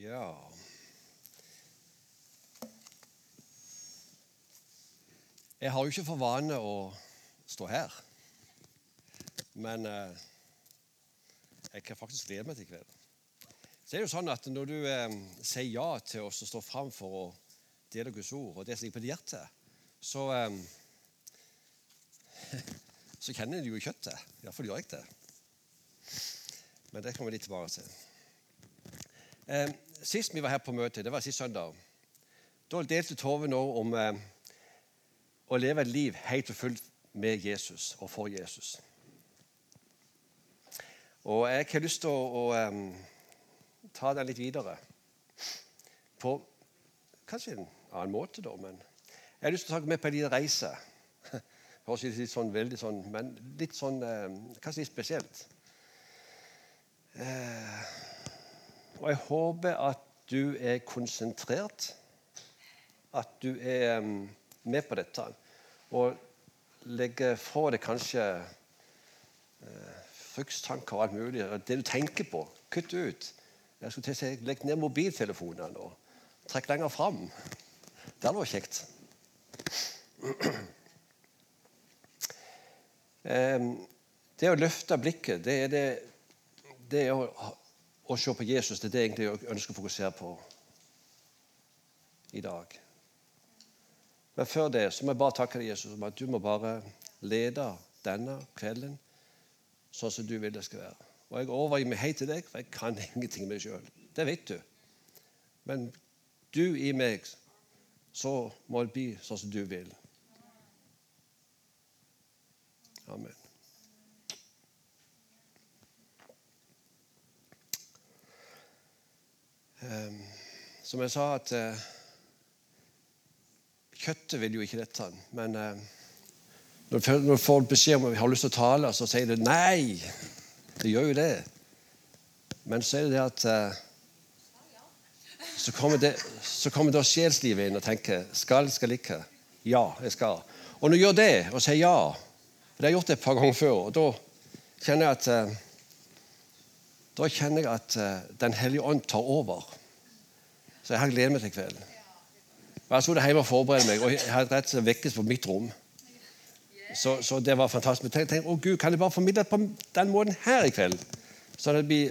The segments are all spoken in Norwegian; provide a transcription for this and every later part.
Ja Jeg har jo ikke for vane å stå her. Men eh, jeg kan faktisk glede meg til i kveld. Så er det jo sånn at Når du eh, sier ja til oss og står fram for å dele Guds ord, og det som ligger på ditt hjerte, så, eh, så kjenner du jo kjøttet. Iallfall gjør jeg det. Men det kommer vi litt tilbake til. Eh, sist vi var her på møte, det var sist søndag, da delte Tove nå om eh, å leve et liv helt og fullt med Jesus og for Jesus. Og jeg har lyst til å, å um, ta den litt videre. På kanskje en annen måte, da, men jeg har lyst til å ta med på en liten reise. Høres litt sånn veldig sånn, men litt sånn um, kanskje litt spesielt. Uh, og jeg håper at du er konsentrert, at du er um, med på dette. Og legge fra deg kanskje eh, frykttanker og alt mulig. Det du tenker på, kutt ut. Jeg skulle til å si, Legg ned mobiltelefonene og trekk lenger fram. Det hadde vært kjekt. Det å løfte blikket, det er, det, det er å, å, se på Jesus. Det er det egentlig jeg ønsker å fokusere på i dag. Men før det så må jeg bare takke deg, Jesus, om at du må bare lede denne kvelden sånn som du vil det skal være. Og jeg overgir meg helt til deg, for jeg kan ingenting med meg sjøl. Det vet du. Men du i meg, så må det bli sånn som du vil. Amen. Som jeg sa at uh, Kjøttet vil jo ikke dette. Men uh, når du får beskjed om at vi har lyst til å tale, så sier det nei. Det gjør jo det. Men så er det det at uh, så kommer, det, så kommer da sjelslivet inn og tenker skal, skal ikke. Ja, jeg skal. Og når du gjør det og sier ja for Det har jeg gjort det et par ganger før. og Da kjenner jeg at, da kjenner jeg at Den hellige ånd tar over. Så jeg har gledet meg til kvelden. Jeg sto hjemme og forberedte meg, og jeg hadde rett og slett vekkes på mitt rom. Så, så, det var fantastisk. Jeg tenkte, å Gud, kan jeg bare formidle på den måten her i kveld? Så det blir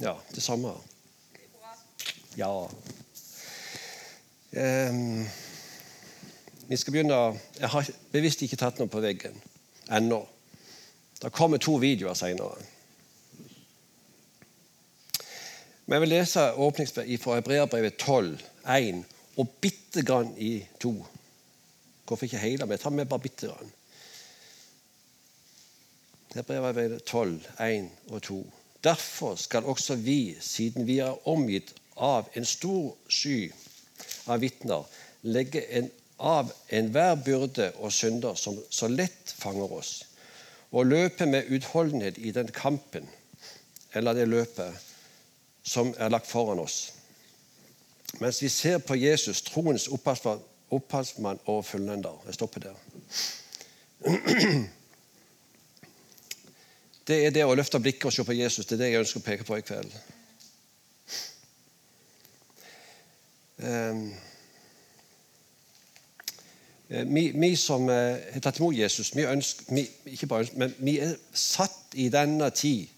ja, det samme. Ja. Um, vi skal begynne Jeg har bevisst ikke tatt noe på veggen ennå. Det kommer to videoer seinere. Men jeg vil lese åpningsbrevet fra Hebreabrevet 12, 1 og bitte grann i 2. Hvorfor ikke hele, men tar med bare bitte grann. Hebreabrevet 12, 1 og 2. Derfor skal også vi, siden vi er omgitt av en stor sky av vitner, legge en, av enhver byrde og synder som så lett fanger oss, og løpe med utholdenhet i den kampen, eller det løpet, som er lagt foran oss. Mens vi ser på Jesus, troens opphavsmann og fullender. Jeg stopper der. Det er det å løfte blikket og se på Jesus. Det er det jeg ønsker å peke på i kveld. Vi, vi, som eh, har tatt imot Jesus, vi, ønsker, vi, ikke bare ønsker, men vi er satt i denne tid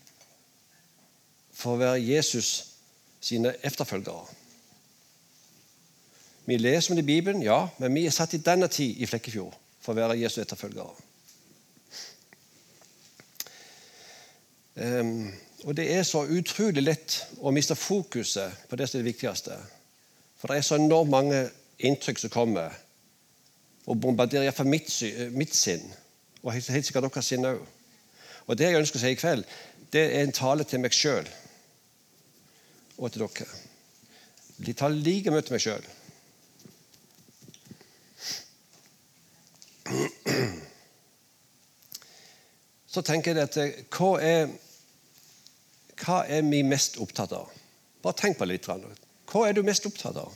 for å være Jesus sine efterfølgere. Vi leser om det i Bibelen, ja, men vi er satt i denne tid i Flekkefjord for å være Jesu etterfølgere. Um, og Det er så utrolig lett å miste fokuset på det som er det viktigste. For det er så enormt mange inntrykk som kommer og bombarderer iallfall mitt, mitt sinn. Og helt, helt sikkert deres sinn òg. Og det jeg ønsker å si i kveld, det er en tale til meg sjøl og til dere. De tar like mye til meg sjøl. Så tenker jeg at hva er, hva er vi mest opptatt av? Bare tenk på det litt. Hva er du mest opptatt av?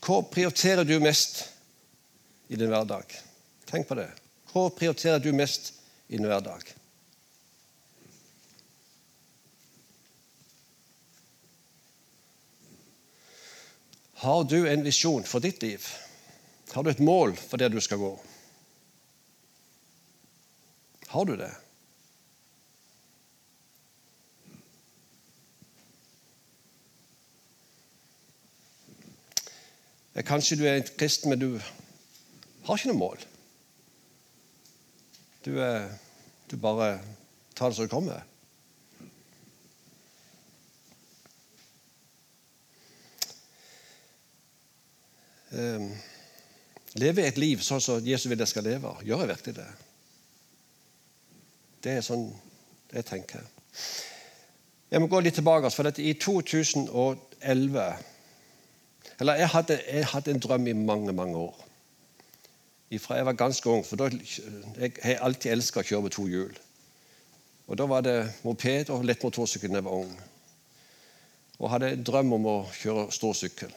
Hva prioriterer du mest i din hverdag? Tenk på det. Hva prioriterer du mest i din hverdag? Har du en visjon for ditt liv? Har du et mål for der du skal gå? Har du det? Kanskje du er en kristen, men du har ikke noe mål. Du, du bare tar det som det kommer. Um, leve et liv sånn som Jesus vil jeg skal leve. Gjør jeg virkelig det? Det er sånn jeg tenker. Jeg må gå litt tilbake. for dette, I 2011 Eller jeg hadde, jeg hadde en drøm i mange, mange år. Fra jeg var ganske ung. for da, Jeg har alltid elska å kjøre med to hjul. Og Da var det moped og lett motorsykkel da jeg var ung. Og hadde en drøm om å kjøre stor sykkel.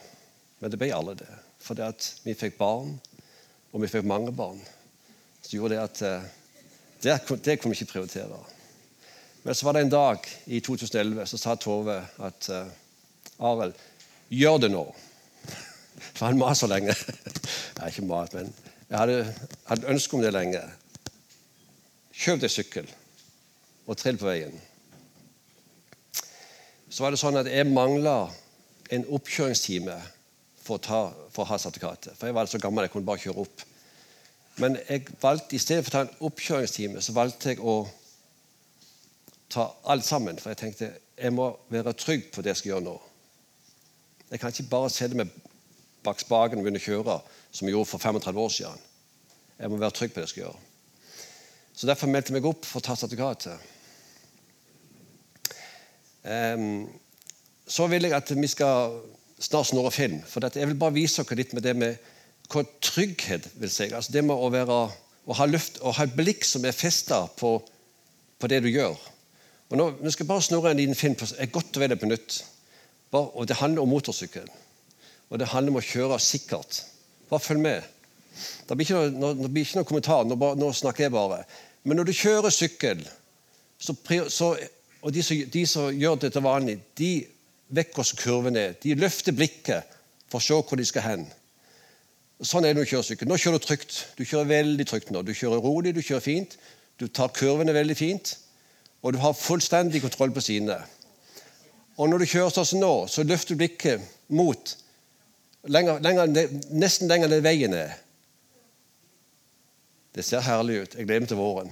Men det ble aldri det. Fordi at vi fikk barn, og vi fikk mange barn. Så gjorde det at eh, det, det kunne vi ikke prioritere. Men så var det en dag i 2011 så sa Tove at uh, Arild, gjør det nå. For han maser lenge. Nei, ikke mat, men jeg hadde, hadde ønske om det lenge. Kjøp deg sykkel og trill på veien. Så var det sånn at jeg mangla en oppkjøringstime for å, ta, for å ha sertifikatet. For jeg var så gammel jeg kunne bare kjøre opp. Men jeg valgte, i stedet for å ta en oppkjøringstime, så valgte jeg å ta alt sammen. For jeg tenkte jeg må være trygg på det jeg skal gjøre nå. Jeg kan ikke bare sette meg bak spaken og begynne å kjøre som jeg gjorde for 35 år siden. Jeg må være trygg på det jeg skal gjøre. Så Derfor meldte jeg meg opp for å ta sertifikatet. Um, så vil jeg at vi skal snart snurre film. For jeg vil bare vise dere litt med det med hva trygghet vil si. Altså det med å, være, å, ha luft, å ha et blikk som er festa på, på, det du gjør. Og nå, Vi skal bare snurre en liten film på godt og vel et minutt. Bare, og Det handler om motorsykkel. Og det handler om å kjøre sikkert. Bare følg med. Det blir ikke noe, det blir ikke noe kommentar. Nå, nå, snakker jeg bare. Men når du kjører sykkel, så, så, og de som, de som, gjør det til vanlig, de vekker også kurvene. De løfter blikket for å se hvor de skal hen. Sånn er det når du kjører sykkel. Nå kjører du trygt. Du kjører veldig trygt nå. Du kjører rolig, du kjører fint. Du tar kurvene veldig fint. Og du har fullstendig kontroll på sidene. Og når du kjører sånn som nå, så løfter du blikket mot lenger, lenger, nesten lenger ned veien er. Det ser herlig ut. Jeg gleder meg til våren.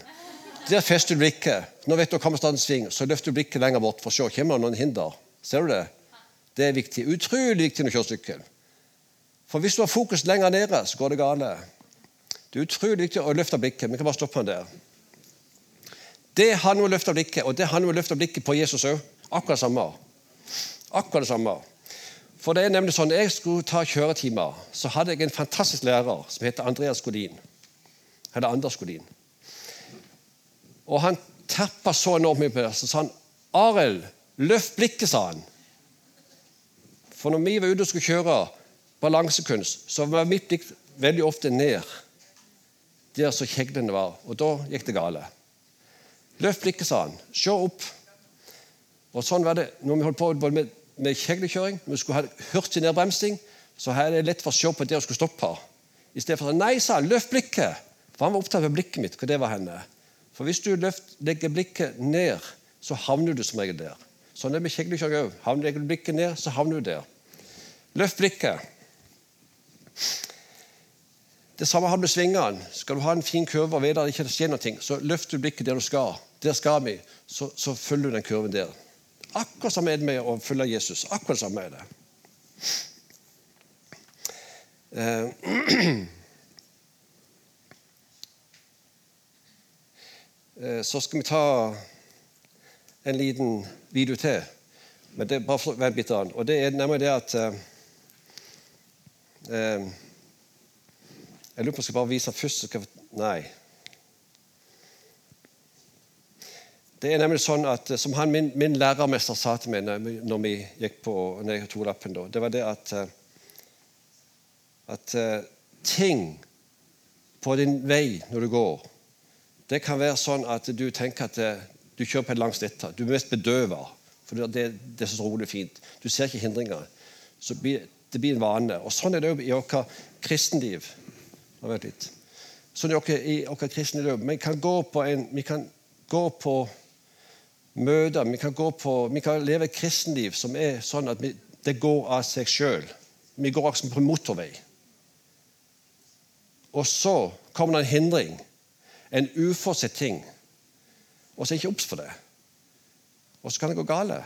Der fester du blikket. Nå vet du hvor kommer sving, så løfter du blikket lenger bort for å se kommer det noen hinder. Ser du det? Det er viktig. Utrolig viktig når du kjører sykkel. For hvis du har fokus lenger nede, så går det gale. Det er utrolig viktig å løfte blikket. Vi kan bare stoppe den der. Det handler om å løfte blikket, og det handler om å løfte blikket på Jesus òg. Akkurat det samme. Akkurat det samme. For det er nemlig sånn, jeg skulle ta kjøretimer, så hadde jeg en fantastisk lærer som heter Andreas Godin. Eller Anders Godin. Og han terpa så enormt mye på det. Så sa han Arild, løft blikket, sa han. For når vi var ute og skulle kjøre balansekunst, så var mitt blikk veldig ofte ned der så kjeglene var. Og da gikk det gale. Løft blikket, sa han. Se opp. Og sånn var det når vi holdt på både med, med kjeglekjøring. Når vi skulle ha hurtig nedbremsing, så er det lett for å se på det å skulle stoppe. I stedet for å si nei, sa han, løft blikket. For han var opptatt av blikket mitt. hva det var henne. For hvis du løft, legger blikket ned, så havner du som regel der. Sånn er med kjeglekjøring òg. Havner du blikket ned, så havner du der. Løft blikket. Det samme har du med svingene. Skal du ha en fin kurve og vite at det ikke skjer noe, så løfter du blikket der du skal. Der skal vi. Så, så følger du den kurven der. Akkurat samme er det med å følge Jesus. Akkurat samme er det. Eh, eh, så skal vi ta en liten video til. Men det er bare vent litt. Og det er nemlig det at eh, Eh, jeg lurer på om jeg skal bare vise først skal, Nei. Det er nemlig sånn at, eh, Som han, min, min lærermester sa til meg når vi gikk på når jeg tok lappen, da, det var det at, eh, at ting på din vei når du går, det kan være sånn at du tenker at du kjører på en lang slette. Du er mest bedøva, for det, det, er så rolig fint. Du ser ikke hindringer. Så det blir en vane. Og Sånn er det òg i vårt kristenliv. Sånn er det i vårt kristenliv. Vi kan gå på, en, vi kan gå på møter, vi kan, på, vi kan leve et kristenliv som er sånn at vi, det går av seg sjøl. Vi går akkurat på motorvei. Og så kommer det en hindring, en uforutsett ting, og så er jeg ikke obs for det. Og så kan det gå galt.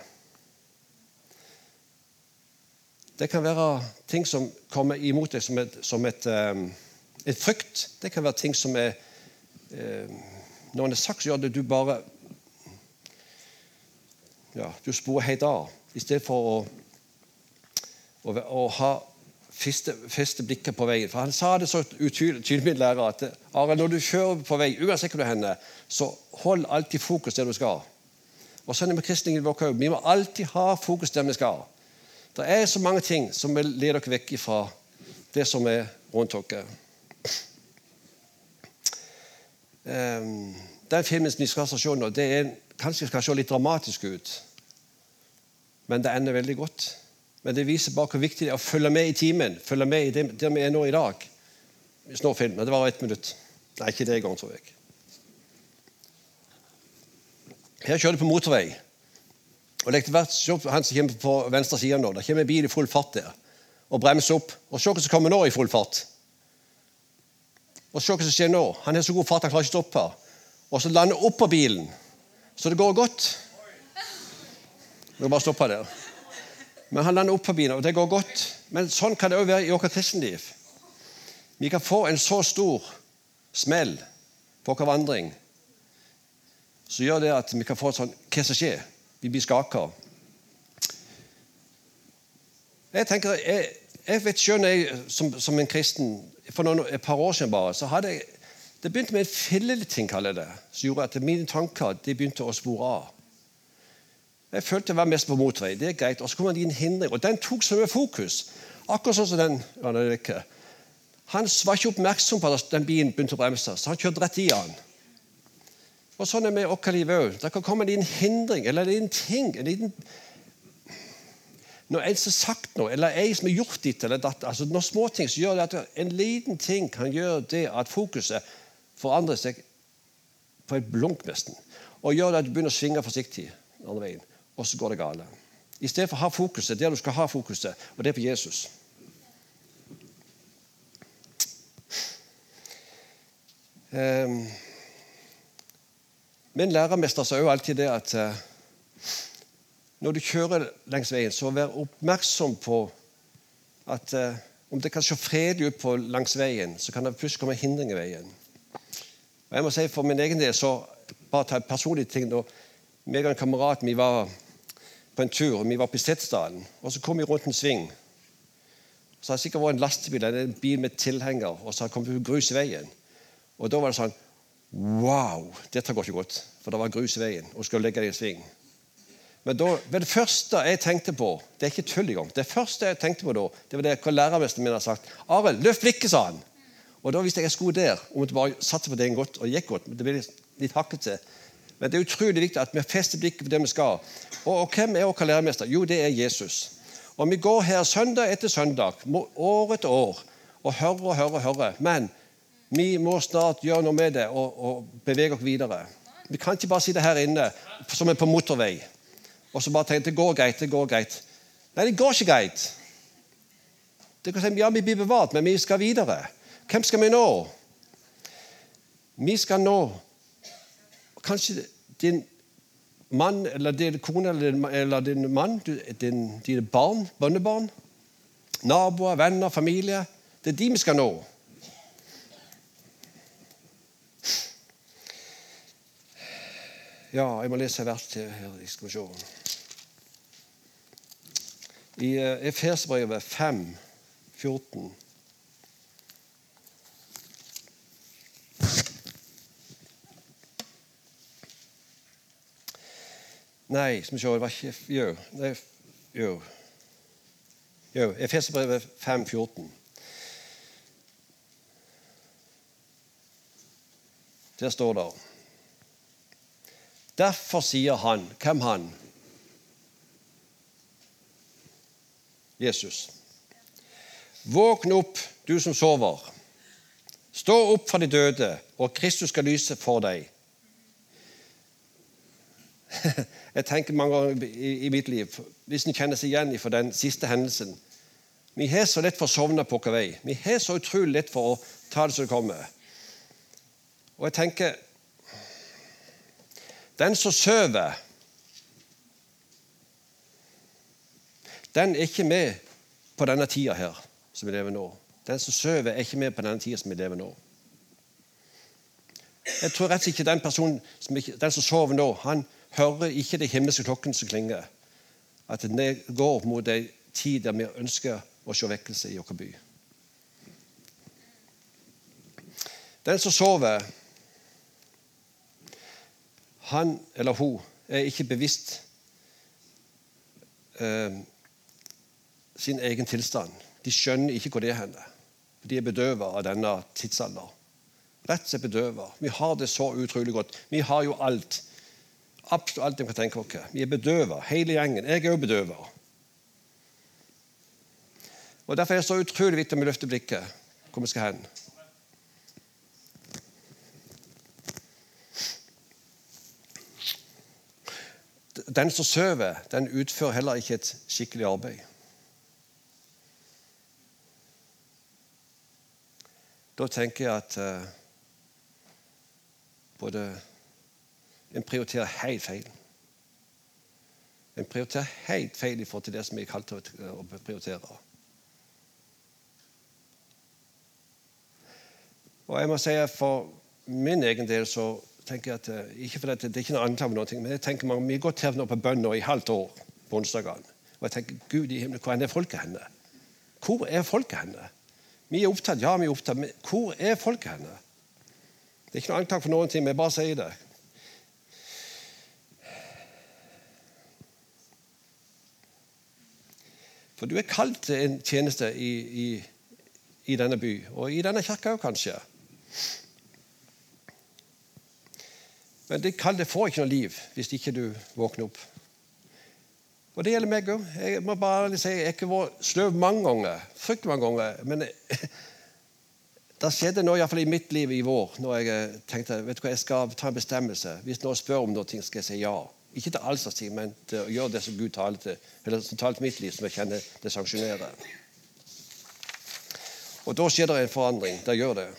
Det kan være ting som kommer imot deg som et, som et, um, et frykt. Det kan være ting som er um, Når det er sagt, så gjør det du bare ja, Du sporer helt av i stedet for å, å, å ha feste, feste, blikket på veien. For Han sa det så tydelig, lærer, at Are, når du kjører på vei, uansett hvor du hender, så hold alltid fokus der du skal. Og sånn er med kristningen vår Vi må alltid ha fokus der vi skal. Det er så mange ting som vil lede dere vekk fra det som er rundt dere. Um, den filmen vi skal se nå, det er, kanskje skal se litt dramatisk ut, men det ender veldig godt. Men det viser bare hvor viktig det er å følge med i timen, følge med i det, vi er nå i dag. Hvis nå filmen, Det var ett minutt. Nei, ikke det engang, tror jeg. Her kjører de på motorvei. Og etter hvert, Han som kommer på venstre side nå, Det kommer en bil i full fart der. Og bremser opp. Og Se hva som kommer nå i full fart. Og se hva som skjer nå. Han har så god fart han klarer ikke å stoppe. Og så lander oppå bilen. Så det går godt. Du må bare stoppe der. Men han lander opp forbi nå, og det går godt. Men sånn kan det òg være i vårt kristenliv. Vi kan få en så stor smell på vår vandring som gjør det at vi kan få sånn Hva som skjer? Vi blir skaka. Jeg tenker, jeg, jeg vet selv, jeg, som, som, en kristen For noen, et par år siden bare, så hadde jeg det begynte med en filleting, kaller jeg det, som gjorde at mine tanker de begynte å spore av. Jeg følte jeg var mest på motvei. Det er greit. Og så kom han i en hindring, og den tok så mye fokus. Akkurat sånn som den det. Han var ikke oppmerksom på at den bilen begynte å bremse, så han kjørte rett i han. Og Sånn er vi i vårt liv òg. Det kan komme en liten hindring eller en liten ting. en liten når en som har sagt noe, eller ei som har gjort ditt eller datt, altså Når småting så gjør det at en liten ting kan gjøre det at fokuset forandrer seg på et blunk, nesten. Og gjør det at du begynner å svinge forsiktig andre veien, og så går det galt. I stedet for å ha fokuset der du skal ha fokuset, og det er på Jesus. Um, Min lærermester sa jo alltid det at uh, når du kjører langs veien, så vær oppmerksom på at uh, om det kan se fredelig ut på langs veien, så kan det plutselig komme hindring i veien. Og jeg må si For min egen del så bare ta en personlig ting. da meg og en kamerat vi var på en tur. Vi var på Setesdalen, og så kom vi rundt en sving. Så hadde det sikkert vært en lastebil eller en bil med tilhenger, og så hadde det kommet grus i veien. Og da var det sånn Wow, dette går ikke godt, for det var grus i veien. og skulle legge det i en sving. Men da, det første jeg tenkte på Det er ikke tull engang. Det første jeg tenkte på da, det var det hva lærermesteren min har sagt. 'Arild, løft blikket', sa han. Og da visste jeg jeg skulle der. om jeg bare satte på det en godt, og gikk godt. Men det ble litt hakkete. Men det er utrolig viktig at vi fester blikket på det vi skal. Og, og hvem er vår læremester? Jo, det er Jesus. Og vi går her søndag etter søndag, år etter år, og hører og hører og hører. Men vi må snart gjøre noe med det og, og bevege oss videre. Vi kan ikke bare sitte her inne som er på motorvei og så bare tenke det går greit, det går greit. Nei, det går ikke greit. Det kan si, ja, Vi blir bevart, men vi skal videre. Hvem skal vi nå? Vi skal nå kanskje din mann eller din kone eller din, eller din mann, din, dine barn, bønnebarn, naboer, venner, familie. Det er de vi skal nå. Ja, jeg må lese hvert til her. Skal vi se. I Efeserbrevet 5, 14. Nei, skal vi se Det var ikke Jo. Det, jo. jo Efeserbrevet 5, 14. Der står det Derfor sier han Hvem han? Jesus. Våkn opp, du som sover. Stå opp fra de døde, og Kristus skal lyse for deg. Jeg tenker mange ganger i, mitt liv, hvis en kjenner seg igjen for den siste hendelsen Vi har så lett for å sovne på vår vei. Vi har så utrolig lett for å ta det som det kommer. Og jeg tenker Den som sover, den er ikke med på denne tida her som vi lever nå. Den som sover, er ikke med på denne tida som vi lever nå. Jeg tror rett og slett ikke den personen den som sover nå, han hører ikke de himmelske klokken som klinger. At det går mot en tid der vi ønsker å se vekkelse i vår by. Den som sover, han eller hun er ikke bevisst eh, sin egen tilstand. De skjønner ikke hvor det er henne. De er bedøvet av denne tidsalder. Rett og slett bedøvet. Vi har det så utrolig godt. Vi har jo alt. Absolutt alt vi kan tenke på. Vi er bedøva, hele gjengen. Jeg er òg bedøva. Og Derfor er det så utrolig viktig at vi løfter blikket hvor vi skal hen. Den som sover, den utfører heller ikke et skikkelig arbeid. Da tenker jeg at uh, både En prioriterer helt feil. En prioriterer helt feil i forhold til det som jeg er kalt til å prioritere. Og jeg må si at For min egen del så tenker jeg at eh, ikke for dette, Det er ikke noe anklage, noe, men jeg tenker man, vi har gått her nå på bønn i halvt år på onsdagene. Og jeg tenker Gud i himmelen, hvor er folket henne? Hvor er folket henne? Vi er opptatt, ja, vi er opptatt, men hvor er folket henne? Det er ikke noe anklage for noen ting, men jeg bare sier det. For du er kalt til en tjeneste i, i, i denne by, og i denne kirka òg, kanskje. Men det kallet får ikke noe liv hvis ikke du våkner opp. Og det gjelder meg òg. Jeg må bare si, jeg har vært sløv mange ganger. Fryktelig mange ganger. Men det skjedde noe iallfall i mitt liv i vår når jeg tenkte vet du hva, jeg skal ta en bestemmelse. Hvis noen spør om noe, skal jeg si ja. Ikke til alt slags ting, men til å gjøre det som Gud taler til, eller som taler til mitt liv, som jeg kjenner det sanksjonerer. Og da skjer det en forandring. Det gjør det.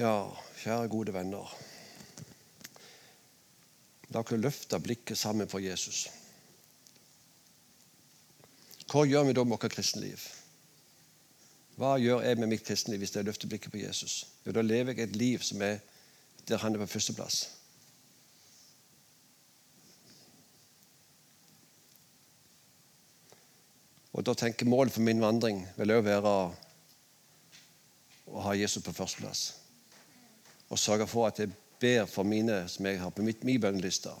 Ja, kjære gode venner. La oss løfte blikket sammen for Jesus. Hva gjør vi da med vårt kristenliv? Hva gjør jeg med mitt kristenliv hvis jeg løfter blikket på Jesus? Jo, Da lever jeg et liv som er der han er på førsteplass. Og da tenker Målet for min vandring vil også være å ha Jesus på førsteplass. Og sørge for at jeg ber for mine som jeg har på mitt, min bønneliste.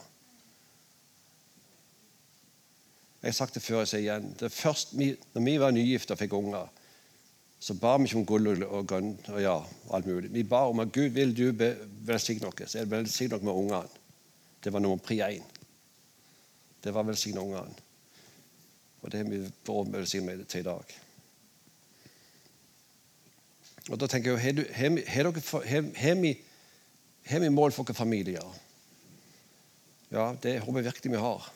Jeg har sagt det før, jeg sier igjen. Det først, når vi var nygifte og fikk unger, så ba vi ikke om gull og grønn og ja, alt mulig. Vi ba om at Gud vil du velsigne oss. Velsigne oss med ungene. Det var nummer pri én. Det var velsigne ungene. Og det har vi velsignet til i dag. Og da tenker jeg, har vi mål for våre familier? Ja, det håper jeg virkelig vi har.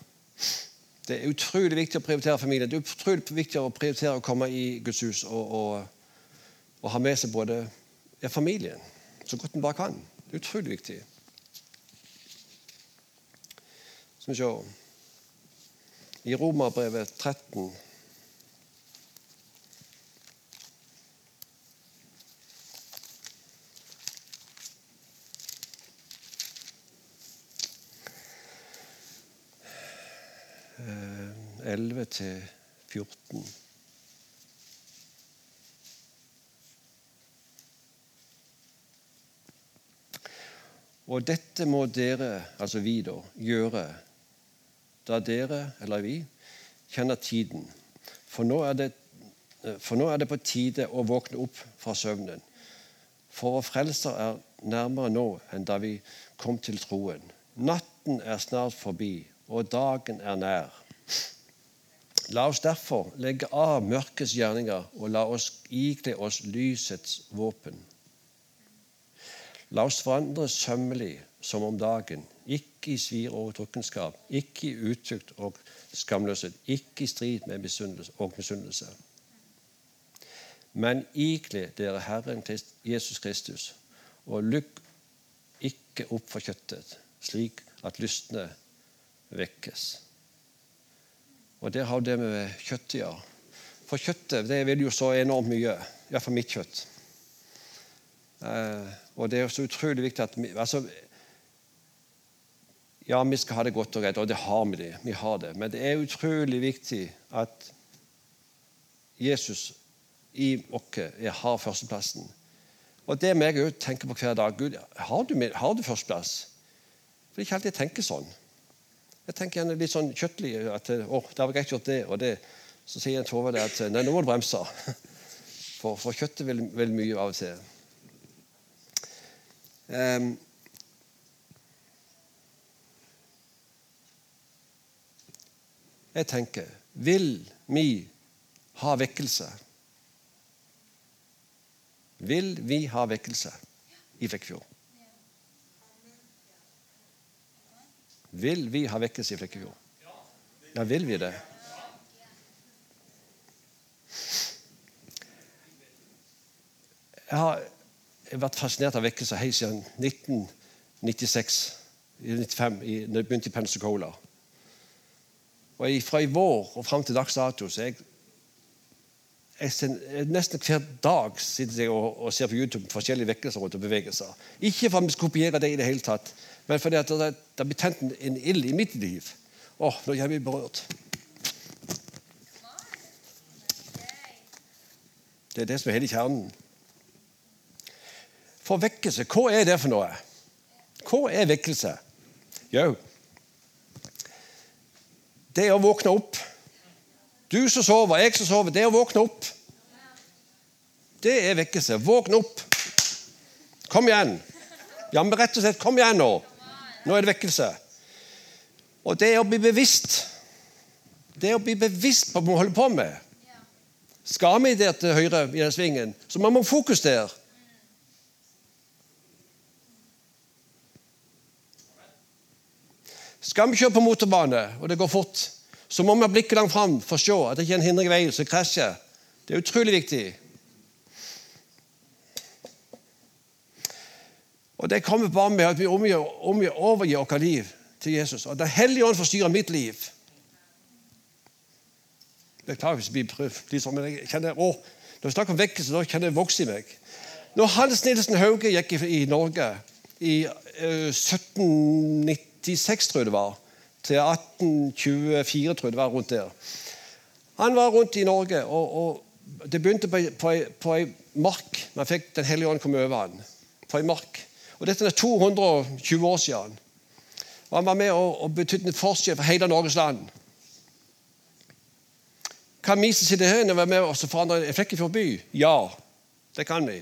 Det er utrolig viktig å prioritere familien. Det er utrolig viktig å prioritere å komme i Guds hus og, og, og ha med seg både familien så godt en bare kan. Det er utrolig viktig. Skal vi se I Romerbrevet 13 11 til 14. Og dette må dere, altså vi, da, gjøre da dere, eller vi, kjenner tiden. For nå er det, nå er det på tide å våkne opp fra søvnen. For vår frelser er nærmere nå enn da vi kom til troen. Natten er snart forbi, og dagen er nær. La oss derfor legge av mørkets gjerninger og la oss ikle oss lysets våpen. La oss forandre sømmelig som om dagen, ikke i svir og drukkenskap, ikke i utukt og skamløshet, ikke i strid med og misunnelse. Men ikle dere Herren Jesus Kristus, og lukk ikke opp for kjøttet, slik at lystne vekkes. Og det har det med kjøttet å gjøre. For kjøttet det vil jo så enormt mye. Iallfall mitt kjøtt. Eh, og det er så utrolig viktig at vi, altså, Ja, vi skal ha det godt og greit, og det har vi det. Vi har det. Men det er utrolig viktig at Jesus i oss har førsteplassen. Og det må jeg òg tenke på hver dag. Gud, har du, har du førsteplass? For det er ikke alltid jeg tenker sånn. Jeg tenker gjerne litt sånn kjøttlig at å, det var greit gjort det og det. Så sier Tove at nei, nå må du bremse. For, for kjøttet vil, vil mye av og til. Um, jeg tenker Vil vi ha vekkelse? Vil vi ha vekkelse i Flekkefjord? Vil vi ha vekkelse i Flekkefjord? Ja, vil vi det? Jeg har jeg vært fascinert av vekkelser helt siden 1996. I 95, i, når jeg begynte i Pensacola. Og Fra i vår og fram til dags dato så jeg, jeg, Nesten hver dag sitter jeg og, og, ser på YouTube forskjellige vekkelser rundt og bevegelser. Ikke for at vi skal kopiere det i det hele tatt, men fordi at det, det blir tent en, ild i mitt liv. Åh, nå er vi berørt. Det er det som er hele kjernen. For vekkelse, hva er det for noe? Hva er vekkelse? Jo, det er å våkne opp. Du som sover, jeg som sover, det er å våkne opp. Det er vekkelse. Våkne opp. Kom igjen. Ja, men rett og slett, kom igjen nå. Nå er det vekkelse. Og det er å bli bevisst. Det er å bli bevisst på hva vi holder på med. Skal vi der til høyre i den svingen, så må vi ha fokus der. Skal vi kjøre på motorbane, og det går fort, så må vi ha blikket langt fram for å se at det ikke er en hindring i veien som krasjer. Det er utrolig viktig. Og Det kommer bare med at vi overgir vårt liv til Jesus. Og Den hellige ånd forstyrrer mitt liv. Beklager hvis det blir sånn, men jeg kjenner, å, når vi snakker om vekkelse, da kjenner jeg vokse i meg. Når Hans Nilsen Hauge gikk i, i Norge i uh, 1790 1896, tror jeg det var, til 1824, tror jeg det var rundt der. Han var rundt i Norge, og, og det begynte på, på, ei mark. Man fikk Den hellige ånd komme over han. På ei mark. Og Dette er 220 år siden. Og Han var med og, og betydde en forskjell for hele Norges land. Kan vi som sitter her, være med og forandre en by? Ja, det kan vi.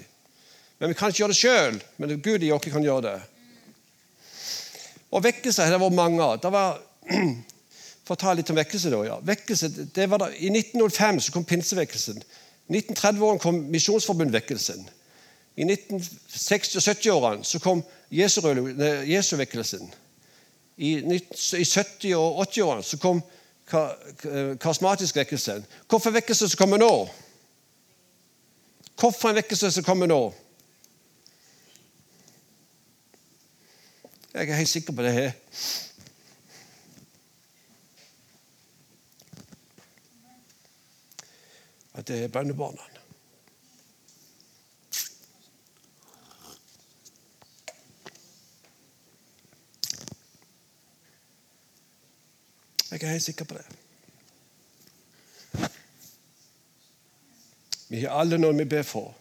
Men vi kan ikke gjøre det sjøl. Men Gud i oss kan gjøre det. Og vekkelse det vært mange av. Det var, for å ta litt om vekkelse, da. Ja. Vekkelse, det var da, I 1905 så kom pinsevekkelsen. I 1930-årene kom Misjonsforbundvekkelsen. I 1960- og 70-årene så kom Jesu-vekkelsen. I, I 70- og 80-årene så kom karismatisk vekkelse. Hvorfor vekkelse som kommer nå? Hvorfor en vekkelse som kommer nå? Jeg er helt sikker på det her. At det er bønnebarna. Jeg er helt sikker på det. Vi har alle noe vi ber for.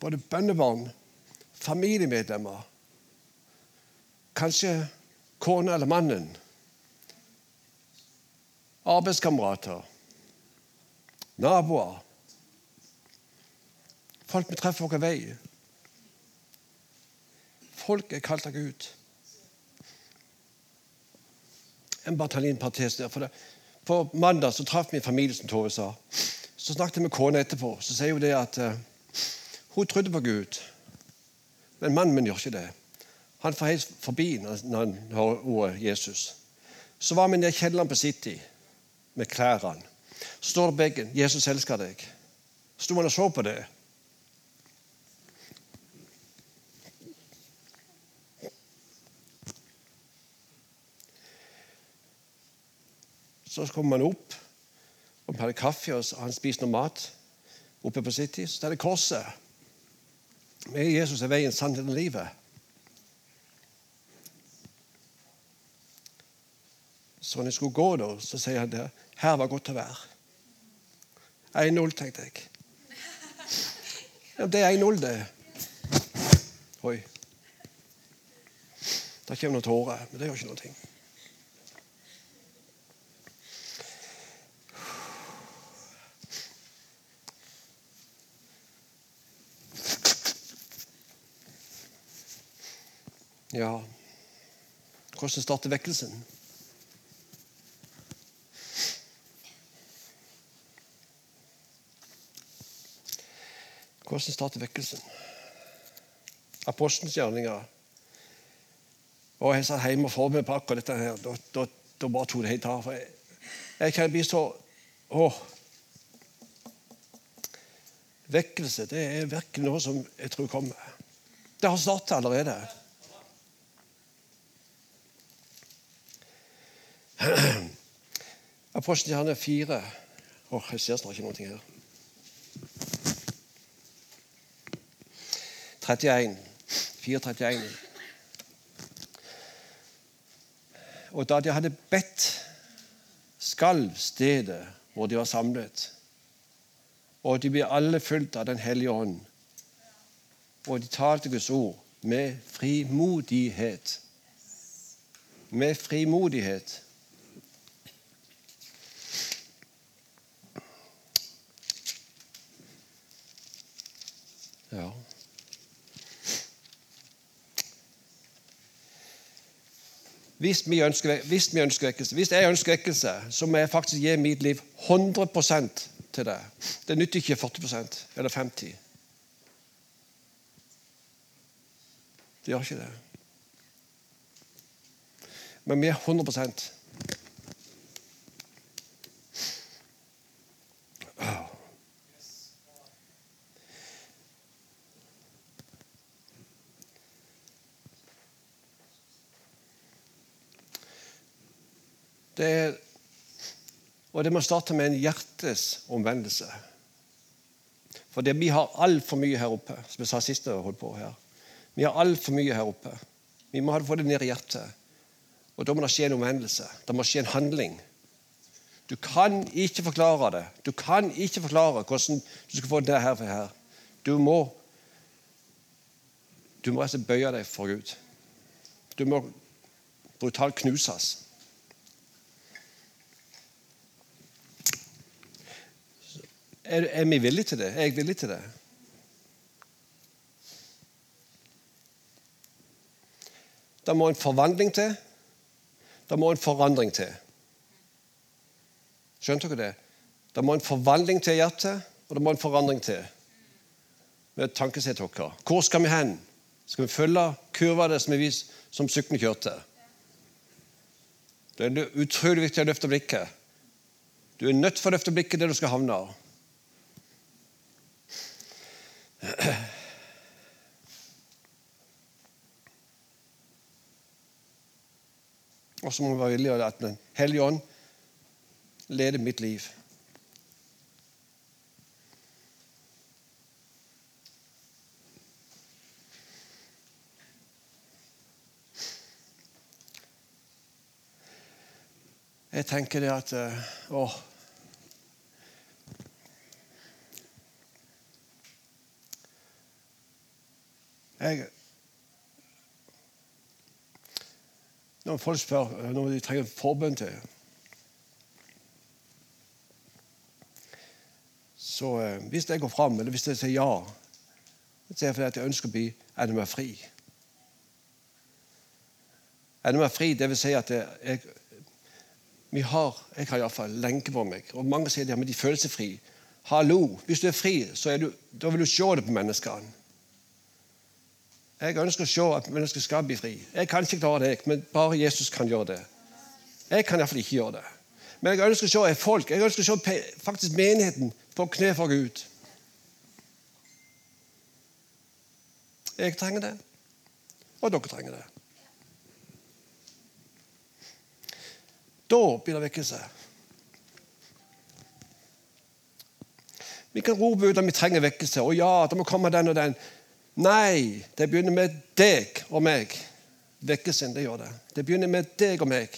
Både bønnebarn familiemedlemmer, kanskje kona eller mannen, arbeidskamerater, naboer, folk vi treffer på vei. Folk er kalt av Gud. jeg bare ta en parentes der. For det, på mandag så traff vi en familie, som Tove sa. Så snakket jeg med kona etterpå. Så sier hun det at uh, hun trodde på Gud. Men mannen min gjør ikke det. Han får helt forbi når han hører ordet Jesus. Så var vi i kjelleren på City med klærne. Så står det begge 'Jesus elsker deg'. Sto han og så på det. Så kommer man opp, og hadde kaffe, og han spiste noe mat oppe på City. Så er det korset. Med Jesus er veien, sannheten og livet. Så når jeg skulle gå, da, så sier han det. Her var godt å være. 1-0, tenkte jeg. Ja, det er 1-0, det. Oi. Det kommer noen tårer, men det gjør ikke noe. Ja, hvordan starter vekkelsen? Hvordan starter vekkelsen? Apostelens gjerninger. Og jeg satt hjemme og forberedte på akkurat dette. her. Da, da, da bare tok det helt av. Jeg, jeg kan bli så å. Vekkelse det er virkelig noe som jeg tror kommer. Det har startet allerede. Apostelens gjerninger 4. Åh, jeg ser snart ikke noe her. 31. 431. Og da de hadde bedt, skalv stedet hvor de var samlet. Og de ble alle fulgt av Den hellige ånd. Og de talte Guds ord med frimodighet. Med frimodighet. Hvis, vi ønsker, hvis, vi ønsker vekkelse, hvis jeg ønsker vekkelse, så må jeg faktisk gi mitt liv 100% til det. Det nytter ikke 40% eller 50 Det gjør ikke det. Men vi er 100 Det er, og det må starte med en hjertes omvendelse. For det, vi har altfor mye her oppe, som jeg sa sist jeg holdt på her. Vi har altfor mye her oppe. Vi må få det ned i hjertet. Og Da må det skje en omvendelse. Det må skje en handling. Du kan ikke forklare det. Du kan ikke forklare hvordan du skal få det her. For her. Du må du må altså bøye deg for Gud. Du må brutalt knuses. Er, er vi villige til det? Er jeg villig til det? Det må en forvandling til. Det må en forandring til. Skjønte dere det? Det må en forvandling til hjertet, og det må en forandring til. Med tankesett vårt. Hvor skal vi hen? Skal vi følge kurva det som, vi, som sykkelen kjørte? Det er utrolig viktig å løfte blikket. Du er nødt til å løfte blikket der du skal havne. Og så må vi være villige til at Den hellige ånd leder mitt liv. Jeg tenker det at eh, Å, Jeg, når folk spør når de trenger forbønn til Så eh, hvis jeg går fram, eller hvis jeg sier ja, så er det fordi jeg ønsker å bli enda mer fri. Enda mer fri, det vil si at jeg, Vi har, Jeg har iallfall lenke på meg. Og Mange sier det, men de føler seg fri. Hallo! Hvis du er fri, så er du, da vil du se det på menneskene. Jeg ønsker å se at mennesker skal bli fri. Jeg kan ikke klare det, men bare Jesus kan gjøre det. Jeg kan iallfall ikke gjøre det. Men jeg ønsker å se folk, jeg ønsker å se faktisk menigheten på kne for Gud. Jeg trenger det, og dere trenger det. Da blir det vekkelse. Vi kan rope ut om vi trenger vekkelse. Og ja, det må komme den og den. Nei, det begynner med deg og meg. Vekkelsen, det gjør det. Det begynner med deg og meg.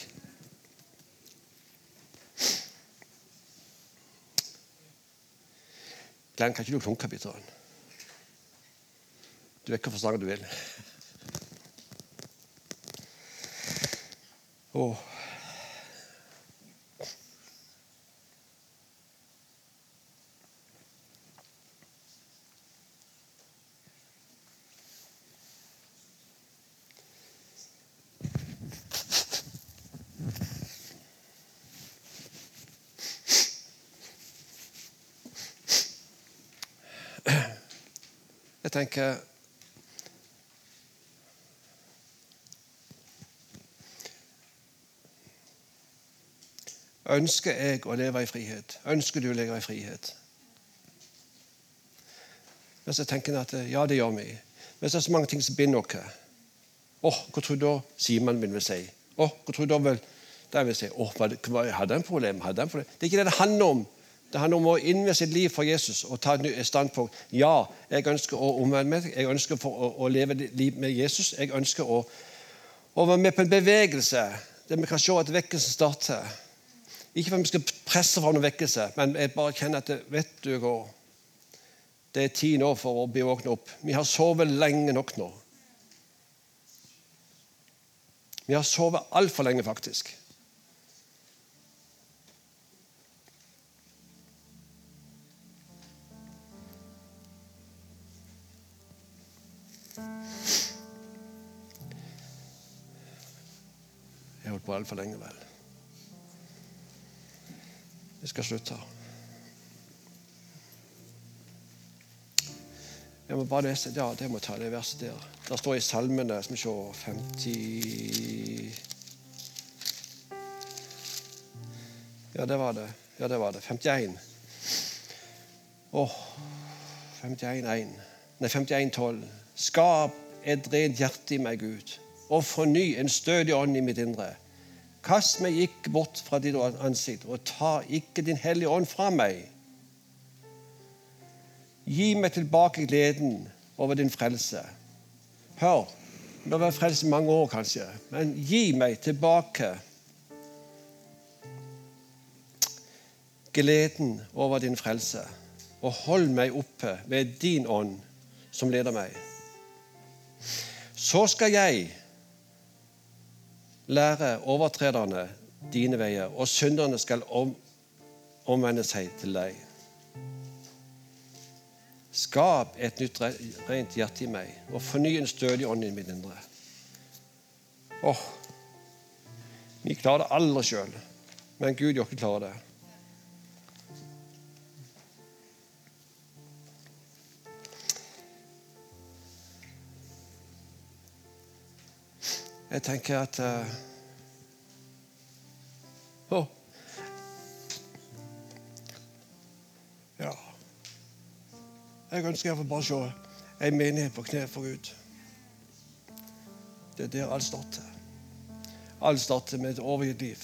Glenn, kan ikke du klunke litt? Du vet hvilken sang du vil. Oh. Tenker Ønsker jeg å leve i frihet? Ønsker du å leve i frihet? Men så tenker jeg at ja, det gjør vi. Men så er det så mange ting som binder oss. Å, hva tror da Simen vil si? Å, hva tror da vel det vil si? Å, hadde han problem? Problem? Det er ikke det det handler om. Det handler om å innvie sitt liv for Jesus og ta et standpunkt. Ja, jeg ønsker å omvende meg. Jeg ønsker å, å, leve liv med Jesus. Jeg ønsker å, å, være med på en bevegelse der vi kan se at vekkelsen starter. Ikke for at vi skal presse fram noen vekkelse, men jeg bare kjenner at det, vet du hva, det er tid nå for å bli våkne opp. Vi har sovet lenge nok nå. Vi har sovet altfor lenge, faktisk. På altfor lenge, vel. Vi skal slutte. Jeg må bare lese Ja, det må jeg ta det verset der. Det står i Salmene skal vi se, 50 Ja, det var det. Ja, det var det. 51. Åh, 51,1. Nei, 51,12. Skap et rent hjerte i meg, Gud og forny en stødig ånd i mitt indre. Kast meg ikke bort fra ditt ansikt, og ta ikke din hellige ånd fra meg. Gi meg tilbake gleden over din frelse. Hør, du har vært frelst i mange år, kanskje, men gi meg tilbake gleden over din frelse, og hold meg oppe ved din ånd, som leder meg. Så skal jeg lære overtrederne dine veier, og synderne skal om, omvende seg til deg. Skap et nytt rent hjerte i meg, og forny en stødig ånd i mitt indre. Åh, Vi klarer det aldri sjøl, men Gud gjør ikke klare det. Jeg tenker at uh, oh. Ja. Jeg ønsker jeg får bare se ei menighet på kne for Gud. Det er der alt starter. Alt starter med et overgitt liv.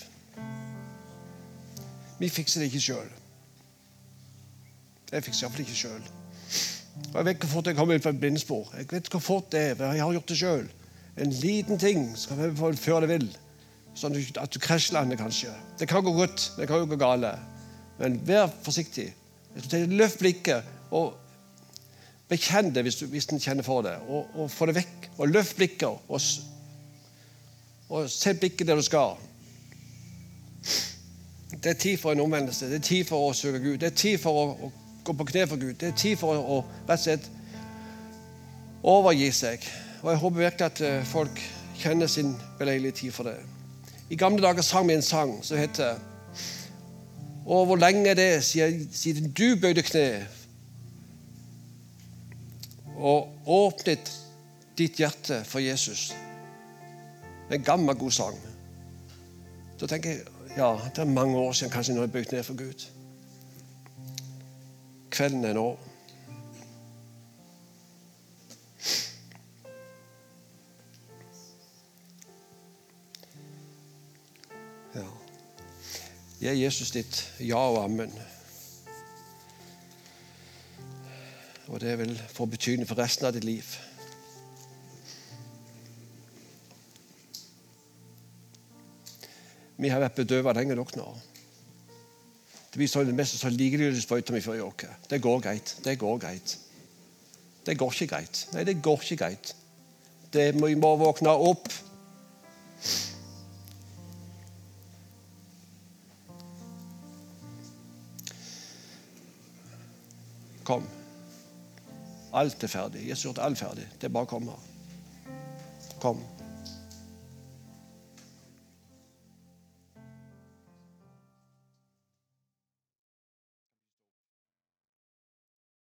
Vi fikser det ikke sjøl. Jeg fikser iallfall ikke sjøl. Jeg vet hvor fort jeg kommer inn fra et blindspor. Jeg vet hvor fort det er, jeg har gjort det sjøl. En liten ting skal vi før det vil. Sånn at du krasjlander, kanskje. Det kan gå godt, det kan jo gå gale. Men vær forsiktig. Løft blikket og bekjenn det hvis du, hvis du kjenner for det. Og, og få det vekk. Og løft blikket og, og se blikket der du skal. Det er tid for en omvendelse. Det er tid for å søke Gud. Det er tid for å, å gå på kne for Gud. Det er tid for å, å rett og slett overgi seg. Og jeg håper virkelig at eh, folk kjenner sin beleilige tid for det. I gamle dager sang vi en sang som heter Og hvor lenge er det siden du bøyde kne og åpnet ditt hjerte for Jesus? En gammel, god sang. Så tenker jeg ja, det er mange år siden kanskje når jeg bøyde ned for Gud. Kvelden er nå. Gi Jesus ditt ja og ammen. Og det vil få betydning for resten av ditt liv. Vi har vært bedøvet lenge nok nå. Det blir sånn, mest så likegyldig sprøyte vi før i åker. Det går greit. Det går greit. Det går ikke greit. Nei, det går ikke greit. Det vi må våkne opp. Kom. Alt er ferdig. Jesus har gjort alt ferdig. Det er bare å komme. Kom.